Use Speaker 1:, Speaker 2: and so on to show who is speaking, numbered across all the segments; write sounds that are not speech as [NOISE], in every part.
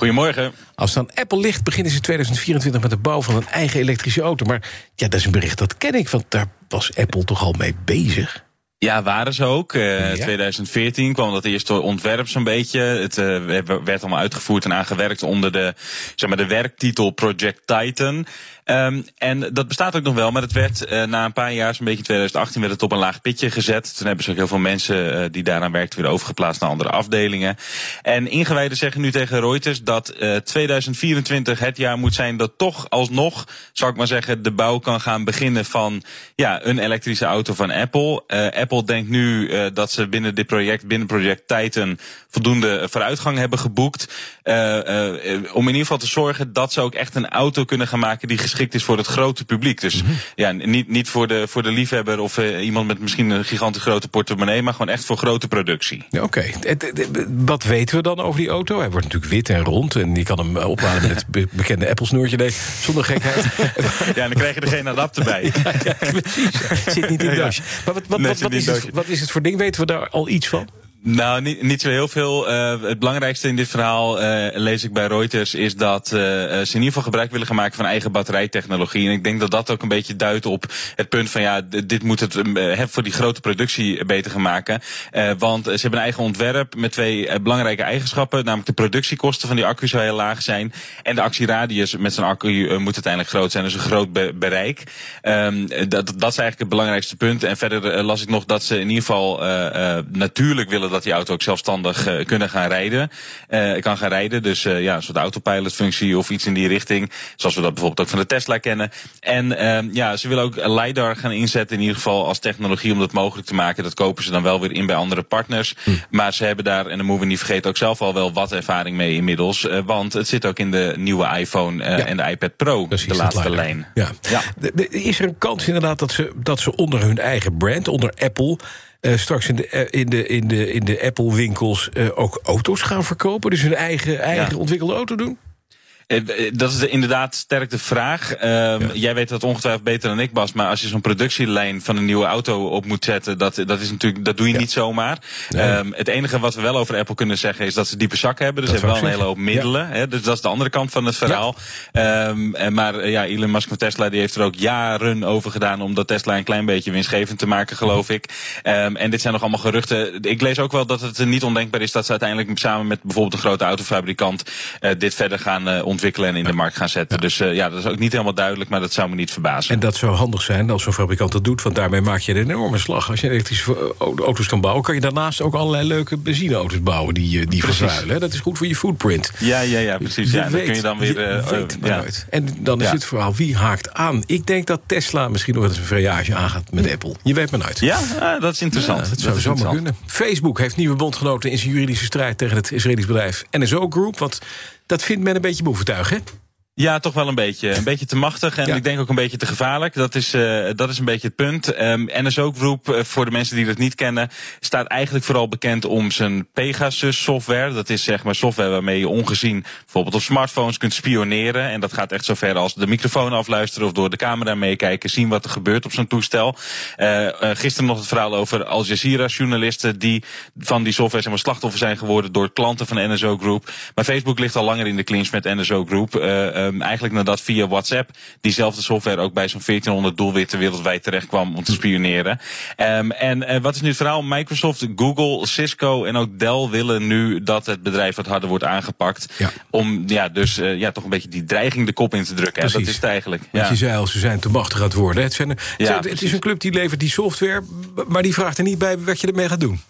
Speaker 1: Goedemorgen.
Speaker 2: Als aan Apple ligt, beginnen ze in 2024 met de bouw van een eigen elektrische auto. Maar ja, dat is een bericht dat ken ik, want daar was Apple toch al mee bezig.
Speaker 1: Ja, waren ze ook. Uh,
Speaker 2: Ja.
Speaker 1: 2014 kwam dat eerste ontwerp zo'n beetje. Het eh, werd allemaal uitgevoerd en aangewerkt onder de, zeg maar, de werktitel Project Titan. Um, en dat bestaat ook nog wel, maar het werd uh, na een paar jaar, zo'n beetje in 2018, werd het op een laag pitje gezet. Toen hebben ze ook heel veel mensen die daaraan werkten weer overgeplaatst naar andere afdelingen. En ingewijden zeggen nu tegen Reuters dat uh, 2024 het jaar moet zijn dat toch alsnog, zou ik maar zeggen, de bouw kan gaan beginnen van ja, een elektrische auto van Apple. Uh, Apple denkt nu uh, dat ze binnen dit project, binnen project Titan, voldoende vooruitgang hebben geboekt. Uh, uh, om in ieder geval te zorgen dat ze ook echt een auto kunnen gaan maken die geschikt is voor het grote publiek. Dus mm-hmm. ja, niet, niet voor, de, voor de liefhebber of iemand met misschien een gigantisch grote portemonnee, maar gewoon echt voor grote productie.
Speaker 2: Oké, okay. wat weten we dan over die auto? Hij wordt natuurlijk wit en rond en je kan hem opladen met het be bekende Apple-snoertje. Nee, zonder gekheid. [LAUGHS]
Speaker 1: ja, dan krijg je er geen adapter bij. [LAUGHS]
Speaker 2: ja, ja, precies. Zit niet in de. Maar wat, wat, wat is het voor ding? Weten we daar al iets van?
Speaker 1: Nou, niet, niet zo heel veel. Uh, het belangrijkste in dit verhaal, uh, lees ik bij Reuters, is dat uh, ze in ieder geval gebruik willen gaan maken van eigen batterijtechnologie. En ik denk dat dat ook een beetje duidt op het punt van ja, dit moet het uh, voor die grote productie beter gaan maken. Want ze hebben een eigen ontwerp met twee belangrijke eigenschappen. Namelijk de productiekosten van die accu zou heel laag zijn. En de actieradius met zo'n accu moet uiteindelijk groot zijn. Dus een groot be bereik. Um, dat, dat is eigenlijk het belangrijkste punt. En verder las ik nog dat ze in ieder geval natuurlijk willen dat die auto ook zelfstandig uh, kunnen gaan rijden. Uh, kan gaan rijden. Dus uh, ja, een soort autopilot functie of iets in die richting. Zoals we dat bijvoorbeeld ook van de Tesla kennen. En uh, ja, ze willen ook LiDAR gaan inzetten in ieder geval als technologie om dat mogelijk te maken. Dat kopen ze dan wel weer in bij andere partners. Hm. Maar ze hebben daar, en dan moeten we niet vergeten, ook zelf al wel wat ervaring mee inmiddels. Want het zit ook in de nieuwe iPhone ja. en de iPad Pro,
Speaker 2: Precies,
Speaker 1: de laatste lijn.
Speaker 2: Ja. ja. Is er een kans inderdaad dat ze, dat ze onder hun eigen brand, onder Apple... Uh, straks in de, in de, in de, in de Apple-winkels uh, ook auto's gaan verkopen? Dus hun eigen, eigen ja. ontwikkelde auto doen?
Speaker 1: Dat is de, inderdaad sterk de vraag. Ja. Jij weet dat ongetwijfeld beter dan ik, Bas. Maar als je zo'n productielijn van een nieuwe auto op moet zetten, dat, dat, is natuurlijk, dat doe je ja. niet zomaar. Nee. Um, het enige wat we wel over Apple kunnen zeggen is dat ze diepe zakken hebben. Dus ze hebben wel een hele hoop middelen. Ja. Dus dat is de andere kant van het verhaal. Um, en maar ja, Elon Musk van Tesla die heeft er ook jaren over gedaan om dat Tesla een klein beetje winstgevend te maken, geloof ik. en dit zijn nog allemaal geruchten. Ik lees ook wel dat het niet ondenkbaar is dat ze uiteindelijk samen met bijvoorbeeld een grote autofabrikant uh, dit verder gaan uh, ontwikkelen ontwikkelen en in de markt gaan zetten. Ja. Dus uh, ja, dat is ook niet helemaal duidelijk, maar dat zou me niet verbazen.
Speaker 2: En dat zou handig zijn als zo'n fabrikant dat doet, want daarmee maak je een enorme slag. Als je elektrische auto's kan bouwen, kan je daarnaast ook allerlei leuke benzineauto's bouwen die, die vervuilen. Dat is goed voor je footprint.
Speaker 1: Ja, ja, ja, precies. Ja,
Speaker 2: weet,
Speaker 1: dan kun je dan weer.
Speaker 2: Uh, weet ja. En dan is ja. het verhaal wie haakt aan. Ik denk dat Tesla misschien nog eens een variage aangaat met Apple. Je weet maar uit.
Speaker 1: Ja, uh, dat is interessant.
Speaker 2: Ja, dat zou zomaar kunnen. Facebook heeft nieuwe bondgenoten in zijn juridische strijd tegen het Israëlisch bedrijf NSO Group. Want dat vindt men een beetje boeventuig, hè?
Speaker 1: Ja, toch wel een beetje. Een beetje te machtig en ja. ik denk ook een beetje te gevaarlijk. Dat is, uh, dat is een beetje het punt. Um, NSO Group, uh, voor de mensen die dat niet kennen, staat eigenlijk vooral bekend om zijn Pegasus software. Dat is zeg maar software waarmee je ongezien bijvoorbeeld op smartphones kunt spioneren. En dat gaat echt zover als de microfoon afluisteren of door de camera meekijken, zien wat er gebeurt op zo'n toestel. Uh, gisteren nog het verhaal over Al Jazeera journalisten die van die software zeg maar, slachtoffer zijn geworden door klanten van NSO Group. Maar Facebook ligt al langer in de clinch met NSO Group. Um, eigenlijk nadat via WhatsApp diezelfde software ook bij zo'n 1400 doelwitten wereldwijd terecht kwam om te spioneren. Um, en uh, wat is nu het verhaal? Microsoft, Google, Cisco en ook Dell willen nu dat het bedrijf wat harder wordt aangepakt. Ja. Om ja, dus uh, ja, toch een beetje die dreiging de kop in te drukken. Dat is het eigenlijk.
Speaker 2: Ja. je zei al, ze zijn te machtig aan het worden. Het, zijn, ja, het, het is een club die levert die software, maar die vraagt er niet bij wat je ermee gaat doen.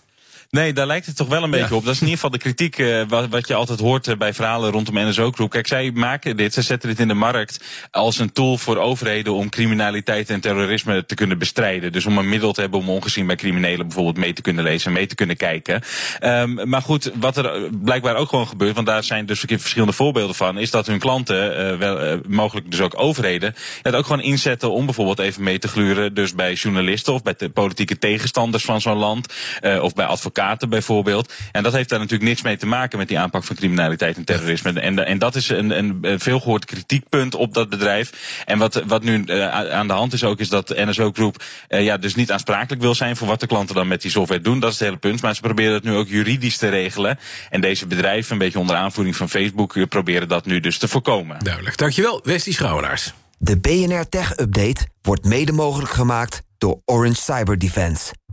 Speaker 1: Nee, daar lijkt het toch wel een beetje op. Dat is in ieder geval de kritiek uh, wat, wat, je altijd hoort uh, bij verhalen rondom NSO Group. Kijk, zij maken dit, ze zetten dit in de markt als een tool voor overheden om criminaliteit en terrorisme te kunnen bestrijden. Dus om een middel te hebben om ongezien bij criminelen bijvoorbeeld mee te kunnen lezen en mee te kunnen kijken. Um, maar goed, wat er blijkbaar ook gewoon gebeurt, want daar zijn dus verschillende voorbeelden van, is dat hun klanten, uh, wel, mogelijk dus ook overheden, het ook gewoon inzetten om bijvoorbeeld even mee te gluren. Dus bij journalisten of bij de politieke tegenstanders van zo'n land, of bij advocaten bijvoorbeeld. En dat heeft daar natuurlijk niks mee te maken met die aanpak van criminaliteit en terrorisme. En, en dat is een, een veelgehoord kritiekpunt op dat bedrijf. En wat, wat nu uh, aan de hand is ook, is dat de NSO Group uh, ja, dus niet aansprakelijk wil zijn voor wat de klanten dan met die software doen. Dat is het hele punt. Maar ze proberen het nu ook juridisch te regelen. En deze bedrijven, een beetje onder aanvoering van Facebook, eh, proberen dat nu dus te voorkomen.
Speaker 2: Duidelijk. Dankjewel, Westie Schouwelaars.
Speaker 3: De BNR Tech Update wordt mede mogelijk gemaakt door Orange Cyber Defense.